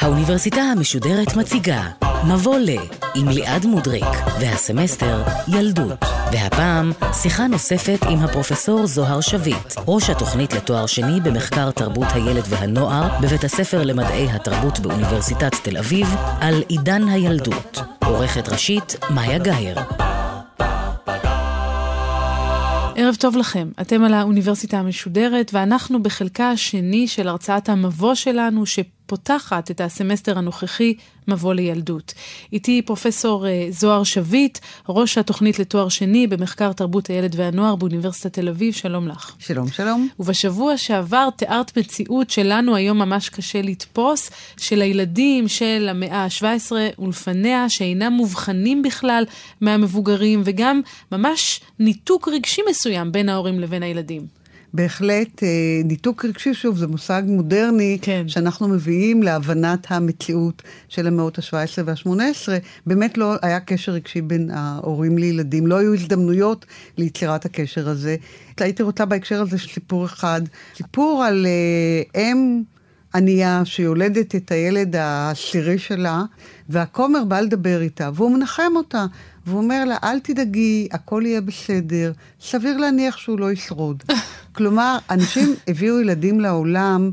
האוניברסיטה המשודרת מציגה מבוא ל עם ליעד מודריק והסמסטר ילדות. והפעם שיחה נוספת עם הפרופסור זוהר שביט ראש התוכנית לתואר שני במחקר תרבות הילד והנוער בבית הספר למדעי התרבות באוניברסיטת תל אביב על עידן הילדות. עורכת ראשית מאיה גאייר ערב טוב לכם, אתם על האוניברסיטה המשודרת ואנחנו בחלקה השני של הרצאת המבוא שלנו שפותחת את הסמסטר הנוכחי מבוא לילדות. איתי פרופסור אה, זוהר שביט, ראש התוכנית לתואר שני במחקר תרבות הילד והנוער באוניברסיטת תל אביב, שלום לך. שלום, שלום. ובשבוע שעבר תיארת מציאות שלנו היום ממש קשה לתפוס, של הילדים של המאה ה-17 ולפניה, שאינם מובחנים בכלל מהמבוגרים, וגם ממש ניתוק רגשי מסוים בין ההורים לבין הילדים. בהחלט, אה, ניתוק רגשי, שוב, זה מושג מודרני, כן. שאנחנו מביאים להבנת המציאות של המאות ה-17 וה-18. באמת לא היה קשר רגשי בין ההורים לילדים, לא היו הזדמנויות ליצירת הקשר הזה. הייתי רוצה בהקשר הזה סיפור אחד, סיפור על uh, אם ענייה שיולדת את הילד העשירי שלה, והכומר בא לדבר איתה, והוא מנחם אותה. והוא אומר לה, אל תדאגי, הכל יהיה בסדר, סביר להניח שהוא לא ישרוד. כלומר, אנשים הביאו ילדים לעולם,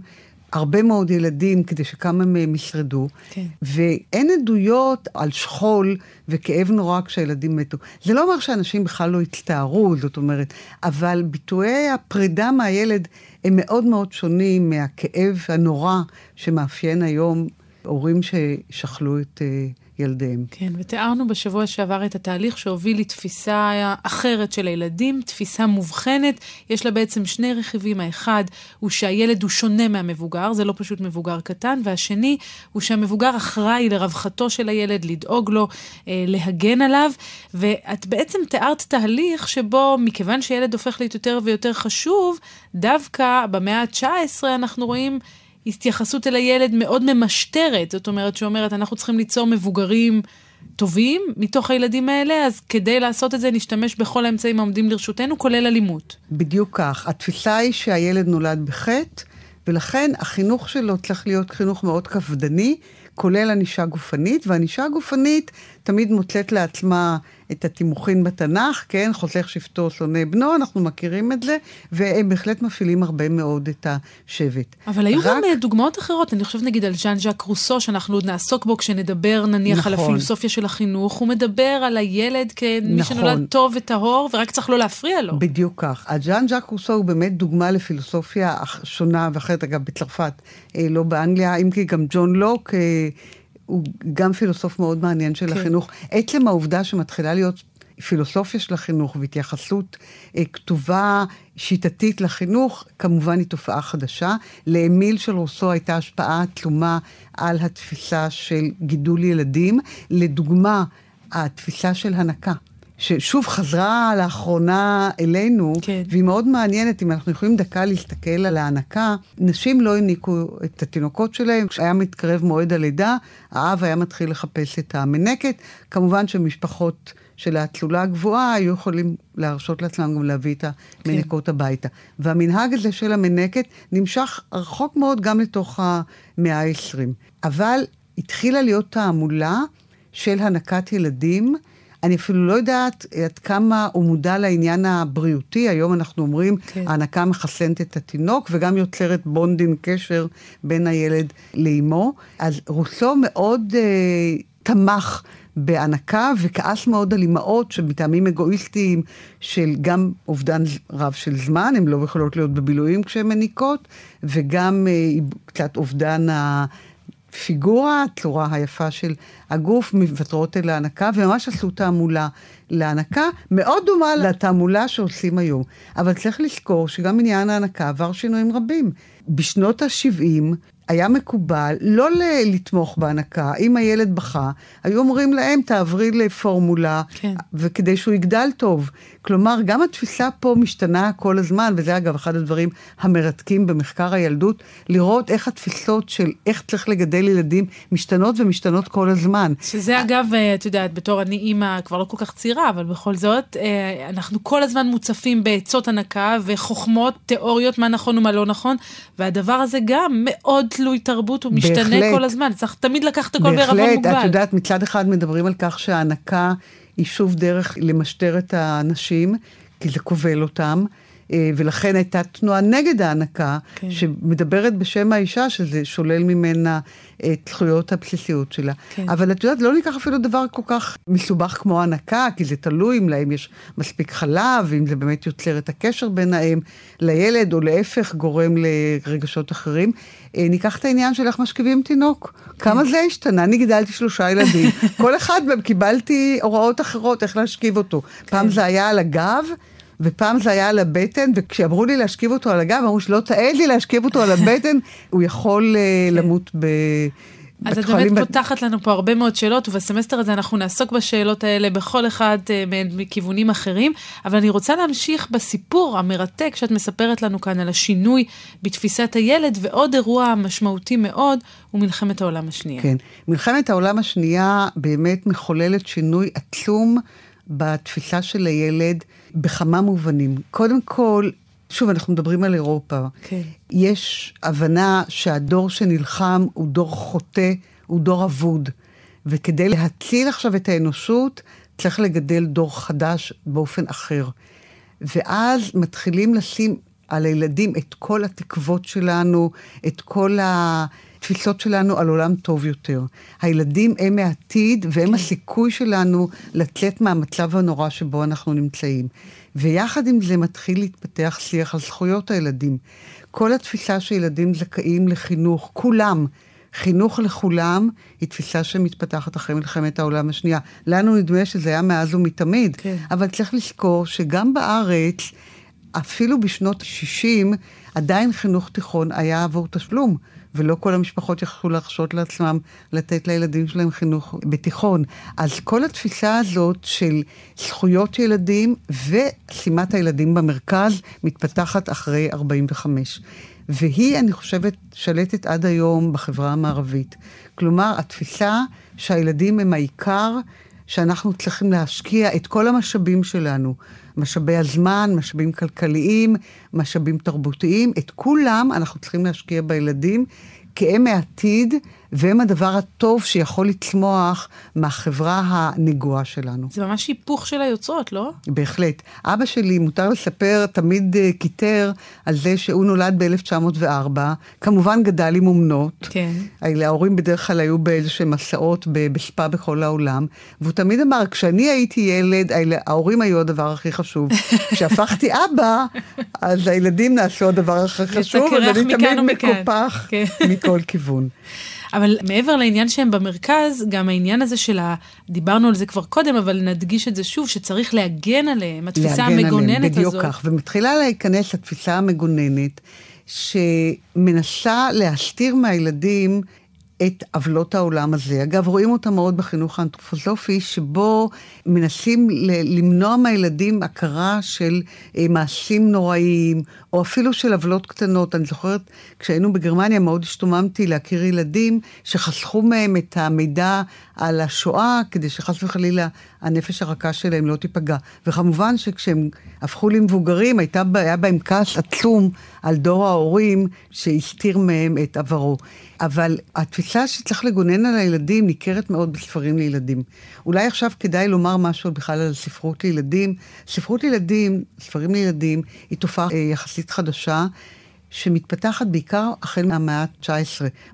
הרבה מאוד ילדים, כדי שכמה מהם ישרדו, כן. ואין עדויות על שכול וכאב נורא כשהילדים מתו. זה לא אומר שאנשים בכלל לא הצטערו, זאת אומרת, אבל ביטויי הפרידה מהילד הם מאוד מאוד שונים מהכאב הנורא שמאפיין היום הורים ששכלו את... ילדיהם. כן, ותיארנו בשבוע שעבר את התהליך שהוביל לתפיסה אחרת של הילדים, תפיסה מובחנת. יש לה בעצם שני רכיבים. האחד הוא שהילד הוא שונה מהמבוגר, זה לא פשוט מבוגר קטן, והשני הוא שהמבוגר אחראי לרווחתו של הילד, לדאוג לו, אה, להגן עליו. ואת בעצם תיארת תהליך שבו, מכיוון שילד הופך להיות יותר ויותר חשוב, דווקא במאה ה-19 אנחנו רואים התייחסות אל הילד מאוד ממשטרת, זאת אומרת שאומרת, אנחנו צריכים ליצור מבוגרים טובים מתוך הילדים האלה, אז כדי לעשות את זה נשתמש בכל האמצעים העומדים לרשותנו, כולל אלימות. בדיוק כך. התפיסה היא שהילד נולד בחטא, ולכן החינוך שלו צריך להיות חינוך מאוד קפדני, כולל ענישה גופנית, וענישה גופנית תמיד מוצאת לעצמה את התימוכין בתנ"ך, כן? חוסך שבטו שונא בנו, אנחנו מכירים את זה, והם בהחלט מפעילים הרבה מאוד את השבט. אבל היו רק... גם אה, דוגמאות אחרות, אני חושבת נגיד על ז'אן ז'אק רוסו, שאנחנו עוד נעסוק בו כשנדבר נניח נכון. על הפילוסופיה של החינוך, הוא מדבר על הילד כמי נכון. שנולד טוב וטהור, ורק צריך לא להפריע לו. בדיוק כך. הז'אן ז'אק רוסו הוא באמת דוגמה לפילוסופיה שונה ואחרת, אגב, בצרפת, אה, לא באנגליה, אם כי גם ג'ון לוק... הוא גם פילוסוף מאוד מעניין של כן. החינוך. עצם העובדה שמתחילה להיות פילוסופיה של החינוך והתייחסות אה, כתובה שיטתית לחינוך, כמובן היא תופעה חדשה. לאמיל של רוסו הייתה השפעה עצומה על התפיסה של גידול ילדים. לדוגמה, התפיסה של הנקה. ששוב חזרה לאחרונה אלינו, כן. והיא מאוד מעניינת, אם אנחנו יכולים דקה להסתכל על ההנקה, נשים לא הניקו את התינוקות שלהם, כשהיה מתקרב מועד הלידה, האב היה מתחיל לחפש את המנקת. כמובן שמשפחות של האצולה הגבוהה היו יכולים להרשות לעצמם גם להביא את המנקות כן. הביתה. והמנהג הזה של המנקת נמשך רחוק מאוד גם לתוך המאה ה-20. אבל התחילה להיות תעמולה של הנקת ילדים. אני אפילו לא יודעת עד כמה הוא מודע לעניין הבריאותי. היום אנחנו אומרים, כן. ההנקה מחסנת את התינוק וגם יוצרת בונדין קשר בין הילד לאימו. אז רוסו מאוד אה, תמך בהנקה וכעס מאוד על אימהות שמטעמים אגואיסטיים של גם אובדן רב של זמן, הן לא יכולות להיות בבילויים כשהן מניקות, וגם אה, קצת אובדן ה... פיגורה, הצורה היפה של הגוף, מוותרות אל ההנקה, וממש עשו תעמולה להנקה, מאוד דומה לתעמולה שעושים היום. אבל צריך לזכור שגם עניין ההנקה עבר שינויים רבים. בשנות ה-70 היה מקובל לא לתמוך בהנקה. אם הילד בכה, היו אומרים להם, תעברי לפורמולה, כן. וכדי שהוא יגדל טוב. כלומר, גם התפיסה פה משתנה כל הזמן, וזה אגב אחד הדברים המרתקים במחקר הילדות, לראות איך התפיסות של איך צריך לגדל ילדים משתנות ומשתנות כל הזמן. שזה אגב, אה, את יודעת, בתור אני אימא כבר לא כל כך צעירה, אבל בכל זאת, אה, אנחנו כל הזמן מוצפים בעצות הנקה וחוכמות, תיאוריות, מה נכון ומה לא נכון, והדבר הזה גם מאוד תלוי תרבות, הוא משתנה בהחלט. כל הזמן, צריך תמיד לקחת הכל בערבון מוגבל. בהחלט, את יודעת, מצד אחד מדברים על כך שההנקה היא שוב דרך למשטר את האנשים, כי זה כובל אותם. אה, ולכן הייתה תנועה נגד ההנקה, כן. שמדברת בשם האישה, שזה שולל ממנה את זכויות הבסיסיות שלה. כן. אבל את יודעת, לא ניקח אפילו דבר כל כך מסובך כמו הנקה, כי זה תלוי אם להם יש מספיק חלב, אם זה באמת יוצר את הקשר בין האם לילד, או להפך, גורם לרגשות אחרים. אה, ניקח את העניין של איך משכיבים תינוק. כן. כמה זה השתנה? אני גידלתי שלושה ילדים. כל אחד מהם קיבלתי הוראות אחרות איך להשכיב אותו. כן. פעם זה היה על הגב. ופעם זה היה על הבטן, וכשאמרו לי להשכיב אותו על הגב, אמרו שלא תעד לי להשכיב אותו על הבטן, הוא יכול uh, למות ב... אז את באמת ב... פותחת לנו פה הרבה מאוד שאלות, ובסמסטר הזה אנחנו נעסוק בשאלות האלה בכל אחד uh, מכיוונים אחרים, אבל אני רוצה להמשיך בסיפור המרתק שאת מספרת לנו כאן על השינוי בתפיסת הילד, ועוד אירוע משמעותי מאוד הוא מלחמת העולם השנייה. כן, מלחמת העולם השנייה באמת מחוללת שינוי עצום בתפיסה של הילד בכמה מובנים. קודם כל, שוב, אנחנו מדברים על אירופה. כן. יש הבנה שהדור שנלחם הוא דור חוטא, הוא דור אבוד. וכדי להציל עכשיו את האנושות, צריך לגדל דור חדש באופן אחר. ואז מתחילים לשים על הילדים את כל התקוות שלנו, את כל ה... התפיסות שלנו על עולם טוב יותר. הילדים הם העתיד והם כן. הסיכוי שלנו לצאת מהמצב הנורא שבו אנחנו נמצאים. ויחד עם זה מתחיל להתפתח שיח על זכויות הילדים. כל התפיסה שילדים זכאים לחינוך, כולם, חינוך לכולם, היא תפיסה שמתפתחת אחרי מלחמת העולם השנייה. לנו נדמה שזה היה מאז ומתמיד, כן. אבל צריך לזכור שגם בארץ, אפילו בשנות ה-60, עדיין חינוך תיכון היה עבור תשלום. ולא כל המשפחות יכלו להרשות לעצמם לתת לילדים שלהם חינוך בתיכון. אז כל התפיסה הזאת של זכויות ילדים ושימת הילדים במרכז מתפתחת אחרי 45. והיא, אני חושבת, שלטת עד היום בחברה המערבית. כלומר, התפיסה שהילדים הם העיקר, שאנחנו צריכים להשקיע את כל המשאבים שלנו, משאבי הזמן, משאבים כלכליים, משאבים תרבותיים, את כולם אנחנו צריכים להשקיע בילדים, כי הם העתיד והם הדבר הטוב שיכול לצמוח מהחברה הנגועה שלנו. זה ממש היפוך של היוצרות, לא? בהחלט. אבא שלי, מותר לספר, תמיד קיטר על זה שהוא נולד ב-1904, כמובן גדל עם אומנות. כן. ההורים בדרך כלל היו באיזשהם מסעות בספה בכל העולם, והוא תמיד אמר, כשאני הייתי ילד, ההורים היו הדבר הכי חשוב. כשהפכתי אבא, אז הילדים נעשו הדבר הכי חשוב, אז אני תמיד מקופח כן. מכל כיוון. אבל מעבר לעניין שהם במרכז, גם העניין הזה של ה... דיברנו על זה כבר קודם, אבל נדגיש את זה שוב, שצריך להגן עליהם, התפיסה המגוננת עליהם, בדיוק הזאת. בדיוק כך, ומתחילה להיכנס לתפיסה המגוננת, שמנסה להסתיר מהילדים את עוולות העולם הזה. אגב, רואים אותה מאוד בחינוך האנתרופוסופי, שבו מנסים למנוע מהילדים הכרה של אה, מעשים נוראיים, או אפילו של עוולות קטנות. אני זוכרת, כשהיינו בגרמניה מאוד השתוממתי להכיר ילדים שחסכו מהם את המידע על השואה, כדי שחס וחלילה הנפש הרכה שלהם לא תיפגע. וכמובן שכשהם הפכו למבוגרים, הייתה, היה בהם כעס עצום על דור ההורים שהסתיר מהם את עברו. אבל התפיסה שצריך לגונן על הילדים ניכרת מאוד בספרים לילדים. אולי עכשיו כדאי לומר משהו בכלל על ספרות לילדים. ספרות לילדים, ספרים לילדים, היא תופעה אה, יחסית חדשה. שמתפתחת בעיקר החל מהמאה ה-19.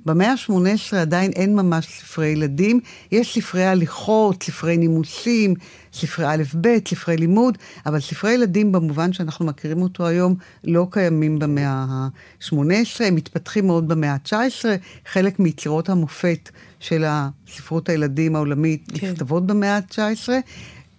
במאה ה-18 עדיין אין ממש ספרי ילדים, יש ספרי הליכות, ספרי נימוסים, ספרי א'-ב', ספרי לימוד, אבל ספרי ילדים במובן שאנחנו מכירים אותו היום לא קיימים במאה ה-18, הם מתפתחים מאוד במאה ה-19, חלק מיצירות המופת של הספרות הילדים העולמית כן. נכתבות במאה ה-19.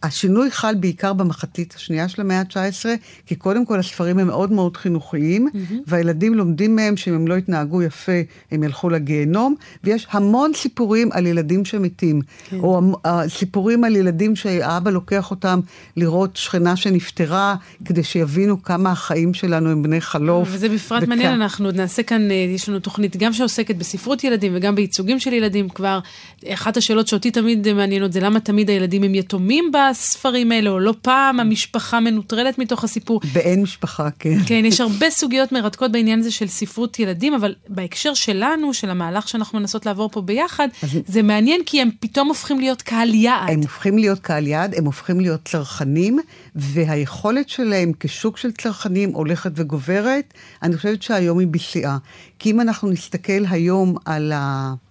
השינוי חל בעיקר במחצית השנייה של המאה ה-19, כי קודם כל הספרים הם מאוד מאוד חינוכיים, mm-hmm. והילדים לומדים מהם שאם הם לא יתנהגו יפה, הם ילכו לגיהנום, ויש המון סיפורים על ילדים שמתים, כן. או סיפורים על ילדים שהאבא לוקח אותם לראות שכנה שנפטרה, כדי שיבינו כמה החיים שלנו הם בני חלוף. וזה בפרט וכ... מעניין, אנחנו עוד נעשה כאן, אה, יש לנו תוכנית גם שעוסקת בספרות ילדים וגם בייצוגים של ילדים כבר. אחת השאלות שאותי תמיד מעניינות זה למה תמיד הילדים הם יתומים בספרים האלה, או לא פעם המשפחה מנוטרלת מתוך הסיפור. באין משפחה, כן. כן, יש הרבה סוגיות מרתקות בעניין הזה של ספרות ילדים, אבל בהקשר שלנו, של המהלך שאנחנו מנסות לעבור פה ביחד, זה מעניין כי הם פתאום הופכים להיות קהל יעד. הם הופכים להיות קהל יעד, הם הופכים להיות צרכנים, והיכולת שלהם כשוק של צרכנים הולכת וגוברת. אני חושבת שהיום היא בשיאה. כי אם אנחנו נסתכל היום על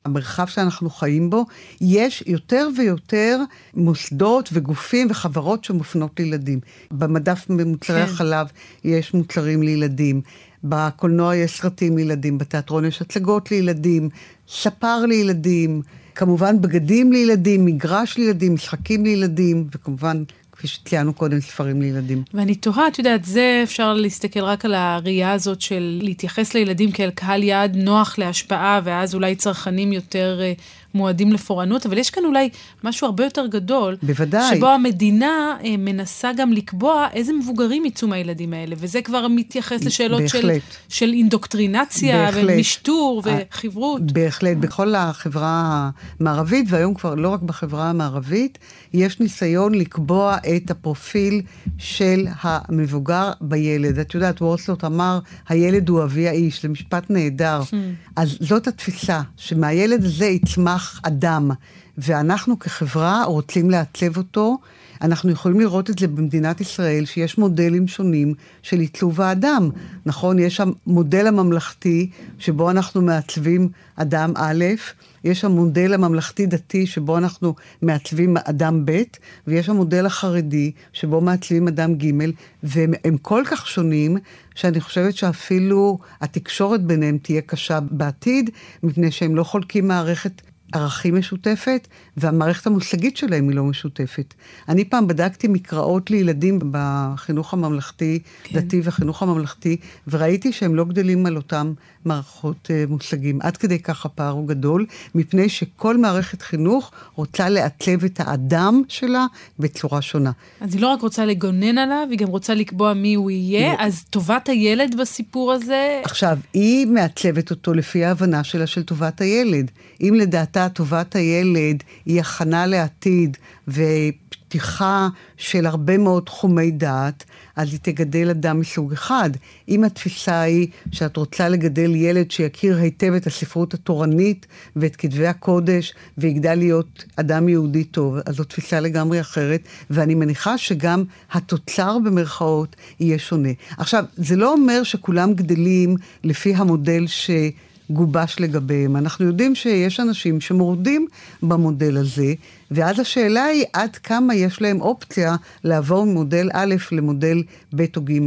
המרחב שאנחנו חיים בו, יש יותר ויותר מוסדות וגופים וחברות שמופנות לילדים. במדף במוצרי כן. החלב יש מוצרים לילדים. בקולנוע יש סרטים לילדים, בתיאטרון יש הצגות לילדים, ספר לילדים, כמובן בגדים לילדים, מגרש לילדים, משחקים לילדים, וכמובן כפי שציינו קודם, ספרים לילדים. ואני תוהה, את יודעת, זה אפשר להסתכל רק על הראייה הזאת של להתייחס לילדים כאל קהל יעד נוח להשפעה, ואז אולי צרכנים יותר uh, מועדים לפורענות, אבל יש כאן אולי משהו הרבה יותר גדול. בוודאי. שבו המדינה uh, מנסה גם לקבוע איזה מבוגרים יצאו מהילדים האלה, וזה כבר מתייחס לשאלות של, של אינדוקטרינציה, בהחלט. ומשטור, וחברות. בהחלט, בכל החברה המערבית, והיום כבר לא רק בחברה המערבית, יש ניסיון לקבוע את הפרופיל של המבוגר בילד. את יודעת, וורסלוט אמר, הילד הוא אבי האיש, זה משפט נהדר. Hmm. אז זאת התפיסה, שמהילד הזה יצמח אדם, ואנחנו כחברה רוצים לעצב אותו. אנחנו יכולים לראות את זה במדינת ישראל, שיש מודלים שונים של עיצוב האדם. נכון, יש המודל הממלכתי, שבו אנחנו מעצבים אדם א', יש המודל הממלכתי-דתי, שבו אנחנו מעצבים אדם ב', ויש המודל החרדי, שבו מעצבים אדם ג', והם כל כך שונים, שאני חושבת שאפילו התקשורת ביניהם תהיה קשה בעתיד, מפני שהם לא חולקים מערכת ערכים משותפת, והמערכת המושגית שלהם היא לא משותפת. אני פעם בדקתי מקראות לילדים בחינוך הממלכתי, כן. דתי והחינוך הממלכתי, וראיתי שהם לא גדלים על אותם מערכות uh, מושגים. עד כדי כך הפער הוא גדול, מפני שכל מערכת חינוך רוצה לעצב את האדם שלה בצורה שונה. אז היא לא רק רוצה לגונן עליו, היא גם רוצה לקבוע מי הוא יהיה, לא. אז טובת הילד בסיפור הזה... עכשיו, היא מעצבת אותו לפי ההבנה שלה של טובת הילד. אם לדעתה טובת הילד היא הכנה לעתיד ופתיחה של הרבה מאוד תחומי דעת, אז היא תגדל אדם מסוג אחד. אם התפיסה היא שאת רוצה לגדל ילד שיכיר היטב את הספרות התורנית ואת כתבי הקודש ויגדל להיות אדם יהודי טוב, אז זו תפיסה לגמרי אחרת, ואני מניחה שגם התוצר במרכאות יהיה שונה. עכשיו, זה לא אומר שכולם גדלים לפי המודל ש... גובש לגביהם. אנחנו יודעים שיש אנשים שמורדים במודל הזה, ואז השאלה היא עד כמה יש להם אופציה לעבור ממודל א' למודל ב' או ג',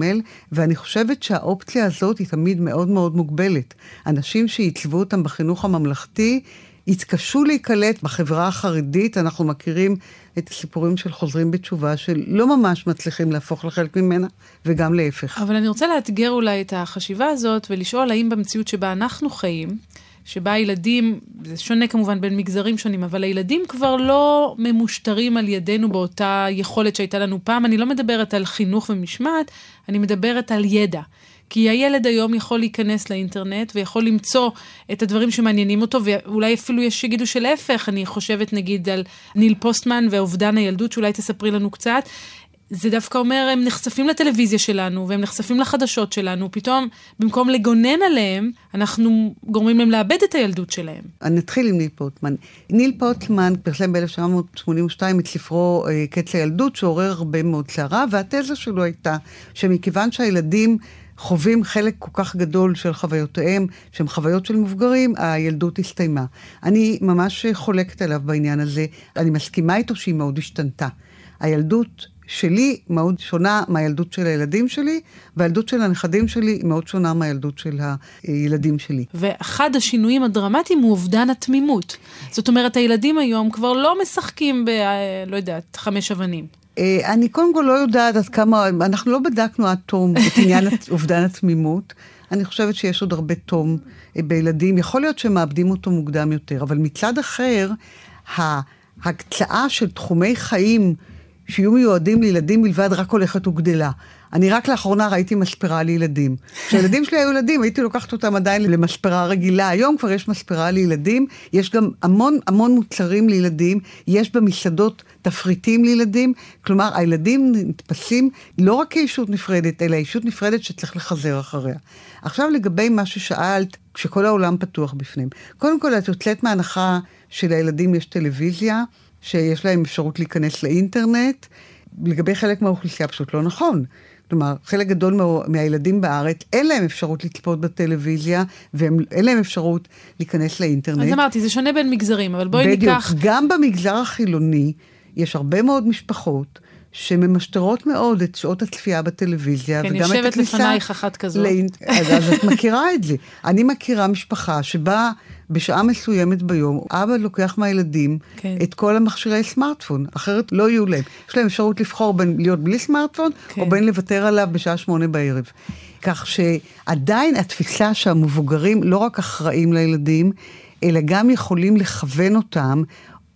ואני חושבת שהאופציה הזאת היא תמיד מאוד מאוד מוגבלת. אנשים שעיצבו אותם בחינוך הממלכתי, התקשו להיקלט בחברה החרדית, אנחנו מכירים את הסיפורים של חוזרים בתשובה, שלא ממש מצליחים להפוך לחלק ממנה, וגם להפך. אבל אני רוצה לאתגר אולי את החשיבה הזאת, ולשאול האם במציאות שבה אנחנו חיים, שבה הילדים, זה שונה כמובן בין מגזרים שונים, אבל הילדים כבר לא ממושטרים על ידינו באותה יכולת שהייתה לנו פעם. אני לא מדברת על חינוך ומשמעת, אני מדברת על ידע. כי הילד היום יכול להיכנס לאינטרנט ויכול למצוא את הדברים שמעניינים אותו, ואולי אפילו יש שיגידו שלהפך, אני חושבת נגיד על ניל פוסטמן ואובדן הילדות, שאולי תספרי לנו קצת. זה דווקא אומר, הם נחשפים לטלוויזיה שלנו, והם נחשפים לחדשות שלנו, פתאום, במקום לגונן עליהם, אנחנו גורמים להם לאבד את הילדות שלהם. אני אתחיל עם ניל פוטמן. ניל פוטמן פרסם ב-1982 את ספרו אה, קץ הילדות, שעורר הרבה מאוד סערה, והתזה שלו הייתה שמכיוון שהילדים חווים חלק כל כך גדול של חוויותיהם, שהן חוויות של מבוגרים, הילדות הסתיימה. אני ממש חולקת עליו בעניין הזה. אני מסכימה איתו שהיא מאוד השתנתה. הילדות שלי מאוד שונה מהילדות של הילדים שלי, והילדות של הנכדים שלי מאוד שונה מהילדות של הילדים שלי. ואחד השינויים הדרמטיים הוא אובדן התמימות. זאת אומרת, הילדים היום כבר לא משחקים ב... לא יודעת, חמש אבנים. אה, אני קודם כל לא יודעת עד כמה, אנחנו לא בדקנו עד תום את עניין אובדן התמימות. אני חושבת שיש עוד הרבה תום אה, בילדים. יכול להיות שהם מאבדים אותו מוקדם יותר, אבל מצד אחר, ההקצאה של תחומי חיים שיהיו מיועדים לילדים בלבד רק הולכת וגדלה. אני רק לאחרונה ראיתי מספרה לילדים. כשהילדים שלי היו ילדים, הייתי לוקחת אותם עדיין למספרה רגילה. היום כבר יש מספרה לילדים, יש גם המון המון מוצרים לילדים, יש במסעדות תפריטים לילדים. כלומר, הילדים נתפסים לא רק כישות נפרדת, אלא ישות נפרדת שצריך לחזר אחריה. עכשיו לגבי מה ששאלת, כשכל העולם פתוח בפנים. קודם כל, את יוצאת מהנחה שלילדים יש טלוויזיה, שיש להם אפשרות להיכנס לאינטרנט. לגבי חלק מהאוכלוסייה פשוט לא נכון. כלומר, חלק גדול מה, מהילדים בארץ, אין להם אפשרות לצפות בטלוויזיה, ואין להם אפשרות להיכנס לאינטרנט. אז אמרתי, זה שונה בין מגזרים, אבל בואי בדיוק, ניקח... בדיוק, גם במגזר החילוני יש הרבה מאוד משפחות שממשטרות מאוד את שעות הצפייה בטלוויזיה, כן, וגם את הכניסה... כן, יושבת לפנייך אחת כזאת. לאינט... אז, אז את מכירה את זה. אני מכירה משפחה שבה בשעה מסוימת ביום, אבא לוקח מהילדים כן. את כל המכשירי סמארטפון, אחרת לא יהיו להם. יש להם אפשרות לבחור בין להיות בלי סמארטפון, כן. או בין לוותר עליו בשעה שמונה בערב. כך שעדיין התפיסה שהמבוגרים לא רק אחראים לילדים, אלא גם יכולים לכוון אותם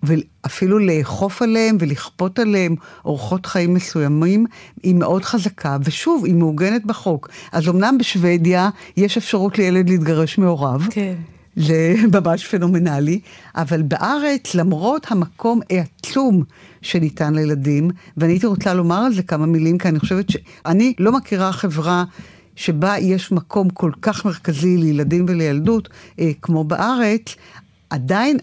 ואפילו לאכוף עליהם ולכפות עליהם אורחות חיים מסוימים, היא מאוד חזקה, ושוב, היא מעוגנת בחוק. אז אמנם בשוודיה יש אפשרות לילד להתגרש מהוריו. כן. זה ממש פנומנלי, אבל בארץ, למרות המקום העצום שניתן לילדים, ואני הייתי רוצה לומר על זה כמה מילים, כי אני חושבת שאני לא מכירה חברה שבה יש מקום כל כך מרכזי לילדים ולילדות, אה, כמו בארץ, עדיין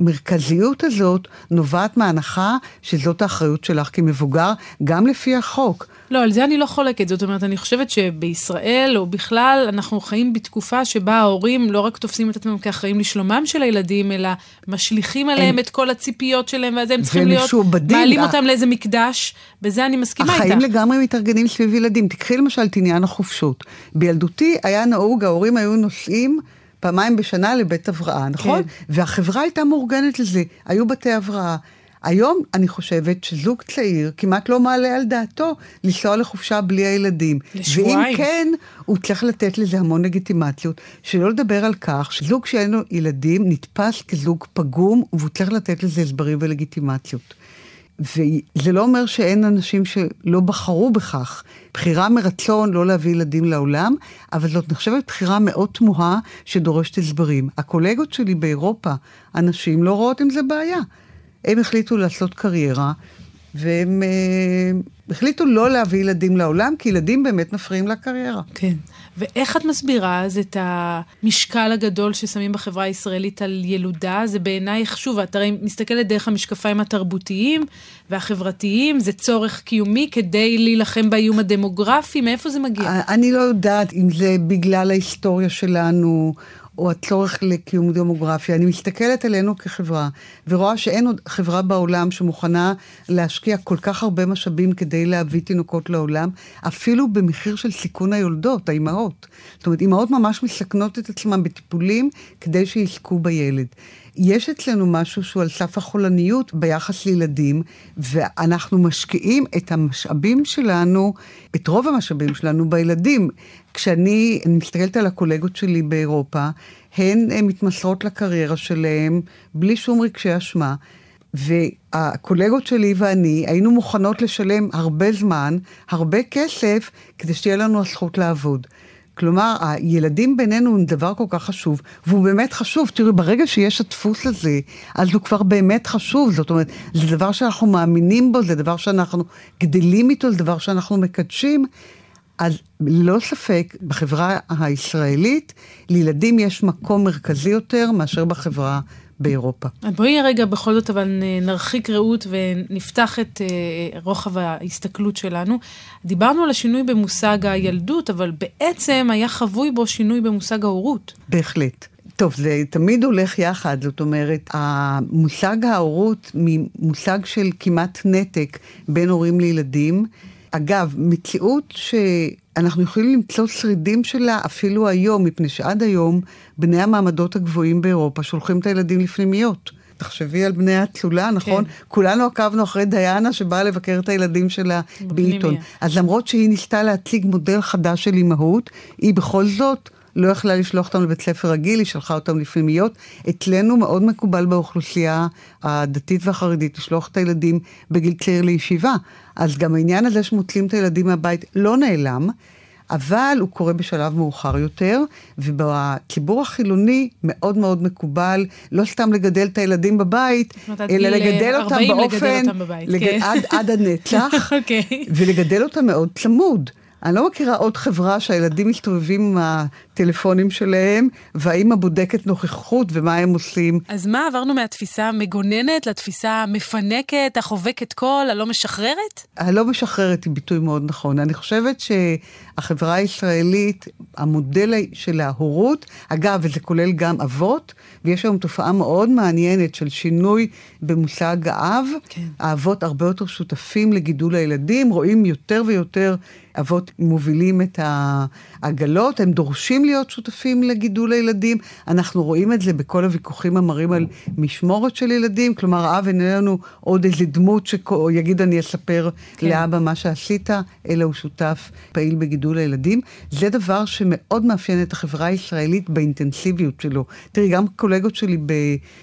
המרכזיות הזאת נובעת מההנחה שזאת האחריות שלך כמבוגר, גם לפי החוק. לא, על זה אני לא חולקת. זאת אומרת, אני חושבת שבישראל, או בכלל, אנחנו חיים בתקופה שבה ההורים לא רק תופסים את עצמם כאחראים לשלומם של הילדים, אלא משליכים עליהם הם... את כל הציפיות שלהם, ואז הם צריכים להיות, מעלים אותם לאיזה מקדש, בזה אני מסכימה איתך. החיים לגמרי מתארגנים סביב ילדים. תקחי למשל את עניין החופשות. בילדותי היה נהוג, ההורים היו נוסעים פעמיים בשנה לבית הבראה, נכון? כן. והחברה הייתה מאורגנת לזה, היו בתי הבראה. היום אני חושבת שזוג צעיר כמעט לא מעלה על דעתו לנסוע לחופשה בלי הילדים. לשבועיים. ואם כן, הוא צריך לתת לזה המון לגיטימציות. שלא לדבר על כך שזוג שאין לו ילדים נתפס כזוג פגום, והוא צריך לתת לזה הסברים ולגיטימציות. וזה לא אומר שאין אנשים שלא בחרו בכך. בחירה מרצון לא להביא ילדים לעולם, אבל זאת נחשבת בחירה מאוד תמוהה שדורשת הסברים. הקולגות שלי באירופה, אנשים לא רואות עם זה בעיה. הם החליטו לעשות קריירה, והם אה, החליטו לא להביא ילדים לעולם, כי ילדים באמת מפריעים לקריירה. כן. ואיך את מסבירה אז את המשקל הגדול ששמים בחברה הישראלית על ילודה? זה בעינייך, שוב, את הרי מסתכלת דרך המשקפיים התרבותיים והחברתיים, זה צורך קיומי כדי להילחם באיום הדמוגרפי, מאיפה זה מגיע? אני לא יודעת אם זה בגלל ההיסטוריה שלנו, או הצורך לקיום דמוגרפיה. אני מסתכלת עלינו כחברה, ורואה שאין עוד חברה בעולם שמוכנה להשקיע כל כך הרבה משאבים כדי להביא תינוקות לעולם, אפילו במחיר של סיכון היולדות, האימהות. זאת אומרת, אימהות ממש מסכנות את עצמן בטיפולים כדי שיזכו בילד. יש אצלנו משהו שהוא על סף החולניות ביחס לילדים, ואנחנו משקיעים את המשאבים שלנו, את רוב המשאבים שלנו בילדים. כשאני מסתכלת על הקולגות שלי באירופה, הן, הן מתמסרות לקריירה שלהן בלי שום רגשי אשמה. והקולגות שלי ואני היינו מוכנות לשלם הרבה זמן, הרבה כסף, כדי שתהיה לנו הזכות לעבוד. כלומר, הילדים בינינו הם דבר כל כך חשוב, והוא באמת חשוב. תראי, ברגע שיש הדפוס הזה, אז הוא כבר באמת חשוב. זאת אומרת, זה דבר שאנחנו מאמינים בו, זה דבר שאנחנו גדלים איתו, זה דבר שאנחנו מקדשים. אז ללא ספק, בחברה הישראלית, לילדים יש מקום מרכזי יותר מאשר בחברה באירופה. בואי רגע בכל זאת אבל נרחיק ראות ונפתח את uh, רוחב ההסתכלות שלנו. דיברנו על השינוי במושג הילדות, אבל בעצם היה חבוי בו שינוי במושג ההורות. בהחלט. טוב, זה תמיד הולך יחד, זאת אומרת, המושג ההורות ממושג של כמעט נתק בין הורים לילדים. אגב, מציאות ש... אנחנו יכולים למצוא שרידים שלה אפילו היום, מפני שעד היום בני המעמדות הגבוהים באירופה שולחים את הילדים לפנימיות. תחשבי על בני הצולה, נכון? כן. כולנו עקבנו אחרי דיאנה שבאה לבקר את הילדים שלה בעיתון. אז למרות שהיא ניסתה להציג מודל חדש של אימהות, היא בכל זאת לא יכלה לשלוח אותם לבית ספר רגיל, היא שלחה אותם לפנימיות. אצלנו מאוד מקובל באוכלוסייה הדתית והחרדית לשלוח את הילדים בגיל צעיר לישיבה. אז גם העניין הזה שמוצאים את הילדים מהבית לא נעלם. אבל הוא קורה בשלב מאוחר יותר, ובציבור החילוני מאוד מאוד מקובל לא סתם לגדל את הילדים בבית, אלא לגדל אותם באופן, לגדל אותם בבית, לג... כן. עד, עד הנצח, okay. אוקיי. ולגדל אותם מאוד צמוד. אני לא מכירה עוד חברה שהילדים מסתובבים עם הטלפונים שלהם, והאימא בודקת נוכחות ומה הם עושים. אז מה, עברנו מהתפיסה המגוננת לתפיסה המפנקת, החובקת קול, הלא משחררת? הלא משחררת היא ביטוי מאוד נכון. אני חושבת שהחברה הישראלית, המודל של ההורות, אגב, וזה כולל גם אבות, ויש היום תופעה מאוד מעניינת של שינוי במושג האב. כן. האבות הרבה יותר שותפים לגידול הילדים, רואים יותר ויותר אבות מובילים את העגלות, הם דורשים להיות שותפים לגידול הילדים. אנחנו רואים את זה בכל הוויכוחים המראים על משמורת של ילדים, כלומר האב איננו עוד איזה דמות שיגיד אני אספר כן. לאבא מה שעשית, אלא הוא שותף פעיל בגידול הילדים. זה דבר שמאוד מאפיין את החברה הישראלית באינטנסיביות שלו. תראי, גם קולגות שלי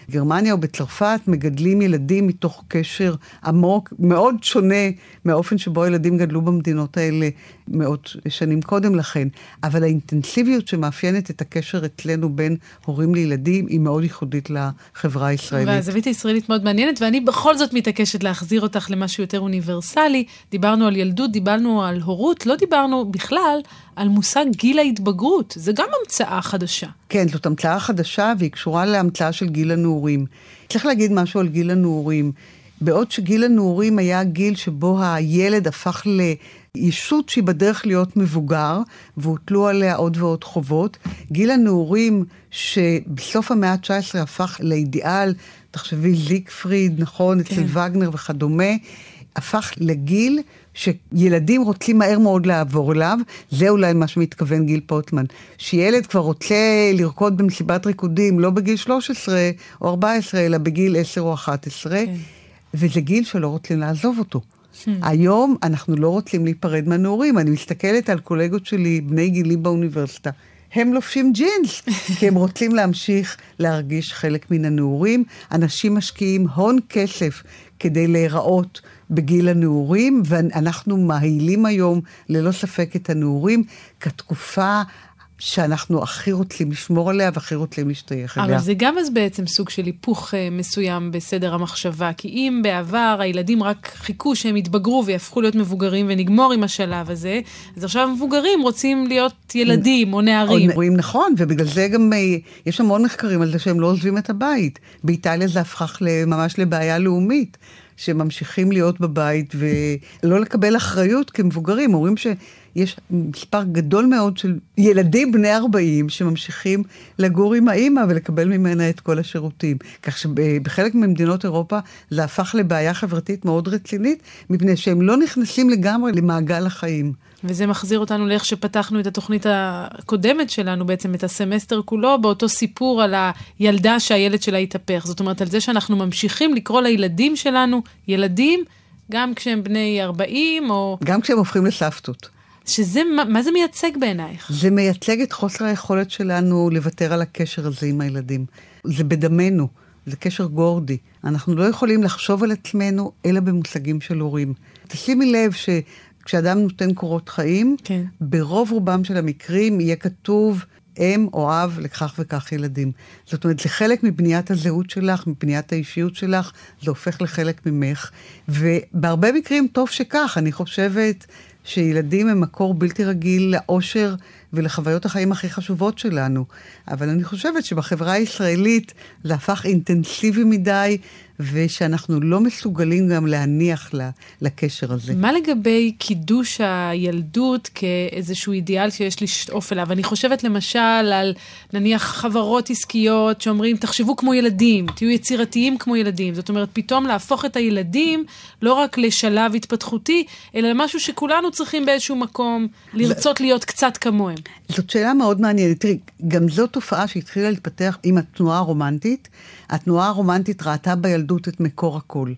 בגרמניה או בצרפת מגדלים ילדים מתוך קשר עמוק, מאוד שונה מהאופן שבו ילדים גדלו במדינות האלה מאות שנים קודם לכן, אבל האינטנסיביות שמאפיינת את הקשר אצלנו בין הורים לילדים היא מאוד ייחודית לחברה הישראלית. והזווית הישראלית מאוד מעניינת, ואני בכל זאת מתעקשת להחזיר אותך למשהו יותר אוניברסלי. דיברנו על ילדות, דיברנו על הורות, לא דיברנו בכלל על מושג גיל ההתבגרות. זה גם המצאה חדשה. כן, זאת המצאה חדשה והיא קשורה להמצאה של גיל הנעורים. צריך להגיד משהו על גיל הנעורים. בעוד שגיל הנעורים היה גיל שבו הילד הפך לישות שהיא בדרך להיות מבוגר, והוטלו עליה עוד ועוד חובות, גיל הנעורים שבסוף המאה ה-19 הפך לאידיאל, תחשבי זיקפריד, נכון, כן. אצל וגנר וכדומה, הפך לגיל שילדים רוצים מהר מאוד לעבור אליו, זה אולי מה שמתכוון גיל פוטמן. שילד כבר רוצה לרקוד במסיבת ריקודים לא בגיל 13 או 14, אלא בגיל 10 או 11. כן. וזה גיל שלא רוצים לעזוב אותו. היום אנחנו לא רוצים להיפרד מהנעורים. אני מסתכלת על קולגות שלי, בני גילי באוניברסיטה. הם לובשים ג'ינס, כי הם רוצים להמשיך להרגיש חלק מן הנעורים. אנשים משקיעים הון כסף כדי להיראות בגיל הנעורים, ואנחנו מהילים היום, ללא ספק, את הנעורים כתקופה שאנחנו הכי רוצים לשמור עליה והכי רוצים להשתייך אליה. אבל זה גם אז בעצם סוג של היפוך uh, מסוים בסדר המחשבה, כי אם בעבר הילדים רק חיכו שהם יתבגרו ויהפכו להיות מבוגרים ונגמור עם השלב הזה, אז עכשיו מבוגרים רוצים להיות ילדים או נערים. או נערים, נכון, ובגלל זה גם uh, יש המון מחקרים על זה שהם לא עוזבים את הבית. באיטליה זה הפך ממש לבעיה לאומית. שממשיכים להיות בבית ולא לקבל אחריות כמבוגרים. אומרים שיש מספר גדול מאוד של ילדים בני 40 שממשיכים לגור עם האימא ולקבל ממנה את כל השירותים. כך שבחלק ממדינות אירופה זה הפך לבעיה חברתית מאוד רצינית, מפני שהם לא נכנסים לגמרי למעגל החיים. וזה מחזיר אותנו לאיך שפתחנו את התוכנית הקודמת שלנו, בעצם את הסמסטר כולו, באותו סיפור על הילדה שהילד שלה התהפך. זאת אומרת, על זה שאנחנו ממשיכים לקרוא לילדים שלנו ילדים, גם כשהם בני 40 או... גם כשהם הופכים לסבתות. שזה, מה, מה זה מייצג בעינייך? זה מייצג את חוסר היכולת שלנו לוותר על הקשר הזה עם הילדים. זה בדמנו, זה קשר גורדי. אנחנו לא יכולים לחשוב על עצמנו אלא במושגים של הורים. תשימי לב ש... כשאדם נותן קורות חיים, כן. ברוב רובם של המקרים יהיה כתוב אם או אב לכך וכך ילדים. זאת אומרת, זה חלק מבניית הזהות שלך, מבניית האישיות שלך, זה הופך לחלק ממך. ובהרבה מקרים טוב שכך, אני חושבת שילדים הם מקור בלתי רגיל לאושר ולחוויות החיים הכי חשובות שלנו. אבל אני חושבת שבחברה הישראלית זה הפך אינטנסיבי מדי, ושאנחנו לא מסוגלים גם להניח לקשר הזה. מה לגבי קידוש הילדות כאיזשהו אידיאל שיש לשאוף אליו? אני חושבת למשל על נניח חברות עסקיות שאומרים, תחשבו כמו ילדים, תהיו יצירתיים כמו ילדים. זאת אומרת, פתאום להפוך את הילדים לא רק לשלב התפתחותי, אלא למשהו שכולנו צריכים באיזשהו מקום לרצות להיות קצת כמוהם. זאת שאלה מאוד מעניינת. תראי, גם זו תופעה שהתחילה להתפתח עם התנועה הרומנטית. התנועה הרומנטית ראתה בילדות את מקור הכל.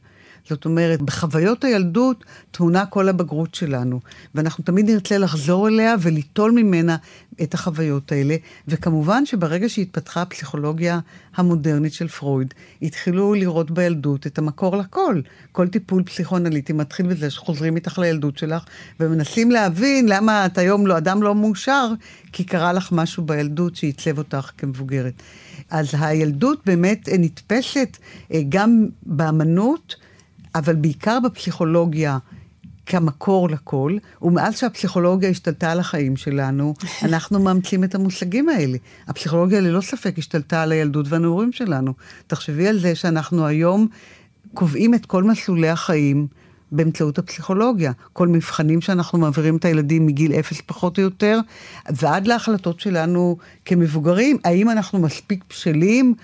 זאת אומרת, בחוויות הילדות טמונה כל הבגרות שלנו, ואנחנו תמיד נרצה לחזור אליה וליטול ממנה את החוויות האלה. וכמובן שברגע שהתפתחה הפסיכולוגיה המודרנית של פרויד, התחילו לראות בילדות את המקור לכל. כל טיפול פסיכואנליטי מתחיל בזה שחוזרים איתך לילדות שלך, ומנסים להבין למה את היום לא, אדם לא מאושר, כי קרה לך משהו בילדות שעיצב אותך כמבוגרת. אז הילדות באמת נתפסת אה, גם באמנות, אבל בעיקר בפסיכולוגיה כמקור לכל, ומאז שהפסיכולוגיה השתלטה על החיים שלנו, אנחנו מאמצים את המושגים האלה. הפסיכולוגיה ללא ספק השתלטה על הילדות והנעורים שלנו. תחשבי על זה שאנחנו היום קובעים את כל מסלולי החיים. באמצעות הפסיכולוגיה. כל מבחנים שאנחנו מעבירים את הילדים מגיל אפס פחות או יותר, ועד להחלטות שלנו כמבוגרים, האם אנחנו מספיק בשלים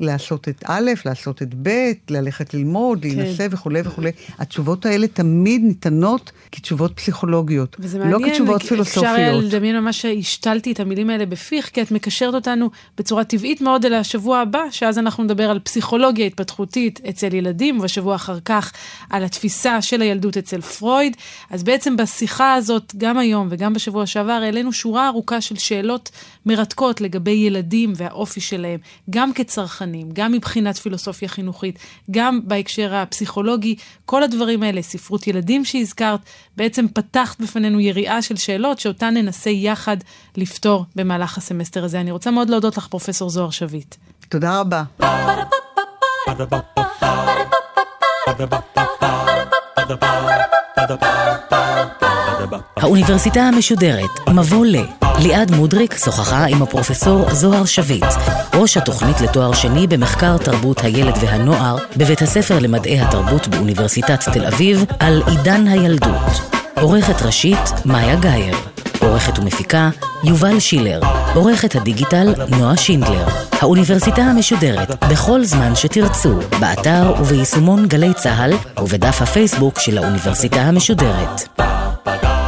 לעשות את א', לעשות את ב', ללכת ללמוד, כן. להינשא וכולי וכולי. התשובות האלה תמיד ניתנות כתשובות פסיכולוגיות, וזה לא מעניין, כתשובות פילוסופיות. אפשר לדמיין ממש שהשתלתי את המילים האלה בפיך, כי את מקשרת אותנו בצורה טבעית מאוד אל השבוע הבא, שאז אנחנו נדבר על פסיכולוגיה התפתחותית אצל ילדים, ובשבוע אחר כך על התפיסה של הילדות אצל פרויד. אז בעצם בשיחה הזאת, גם היום וגם בשבוע שעבר, העלינו שורה ארוכה של שאלות מרתקות לגבי ילדים והאופי שלהם, גם כצרכנים, גם מבחינת פילוסופיה חינוכית, גם בהקשר הפסיכולוגי, כל הדברים האלה, ספרות ילדים שהזכרת, בעצם פתחת בפנינו יריעה של שאלות שאותן ננסה יחד לפתור במהלך הסמסטר הזה. אני רוצה מאוד להודות לך, פרופ' זוהר שביט. תודה רבה. האוניברסיטה המשודרת, מבוא ל. ליעד מודריק שוחחה עם הפרופסור זוהר שביט, ראש התוכנית לתואר שני במחקר תרבות הילד והנוער בבית הספר למדעי התרבות באוניברסיטת תל אביב על עידן הילדות. עורכת ראשית, מאיה גאייר. עורכת ומפיקה, יובל שילר. עורכת הדיגיטל, נועה שינדלר. האוניברסיטה המשודרת, בכל זמן שתרצו, באתר וביישומון גלי צה"ל ובדף הפייסבוק של האוניברסיטה המשודרת. papagay.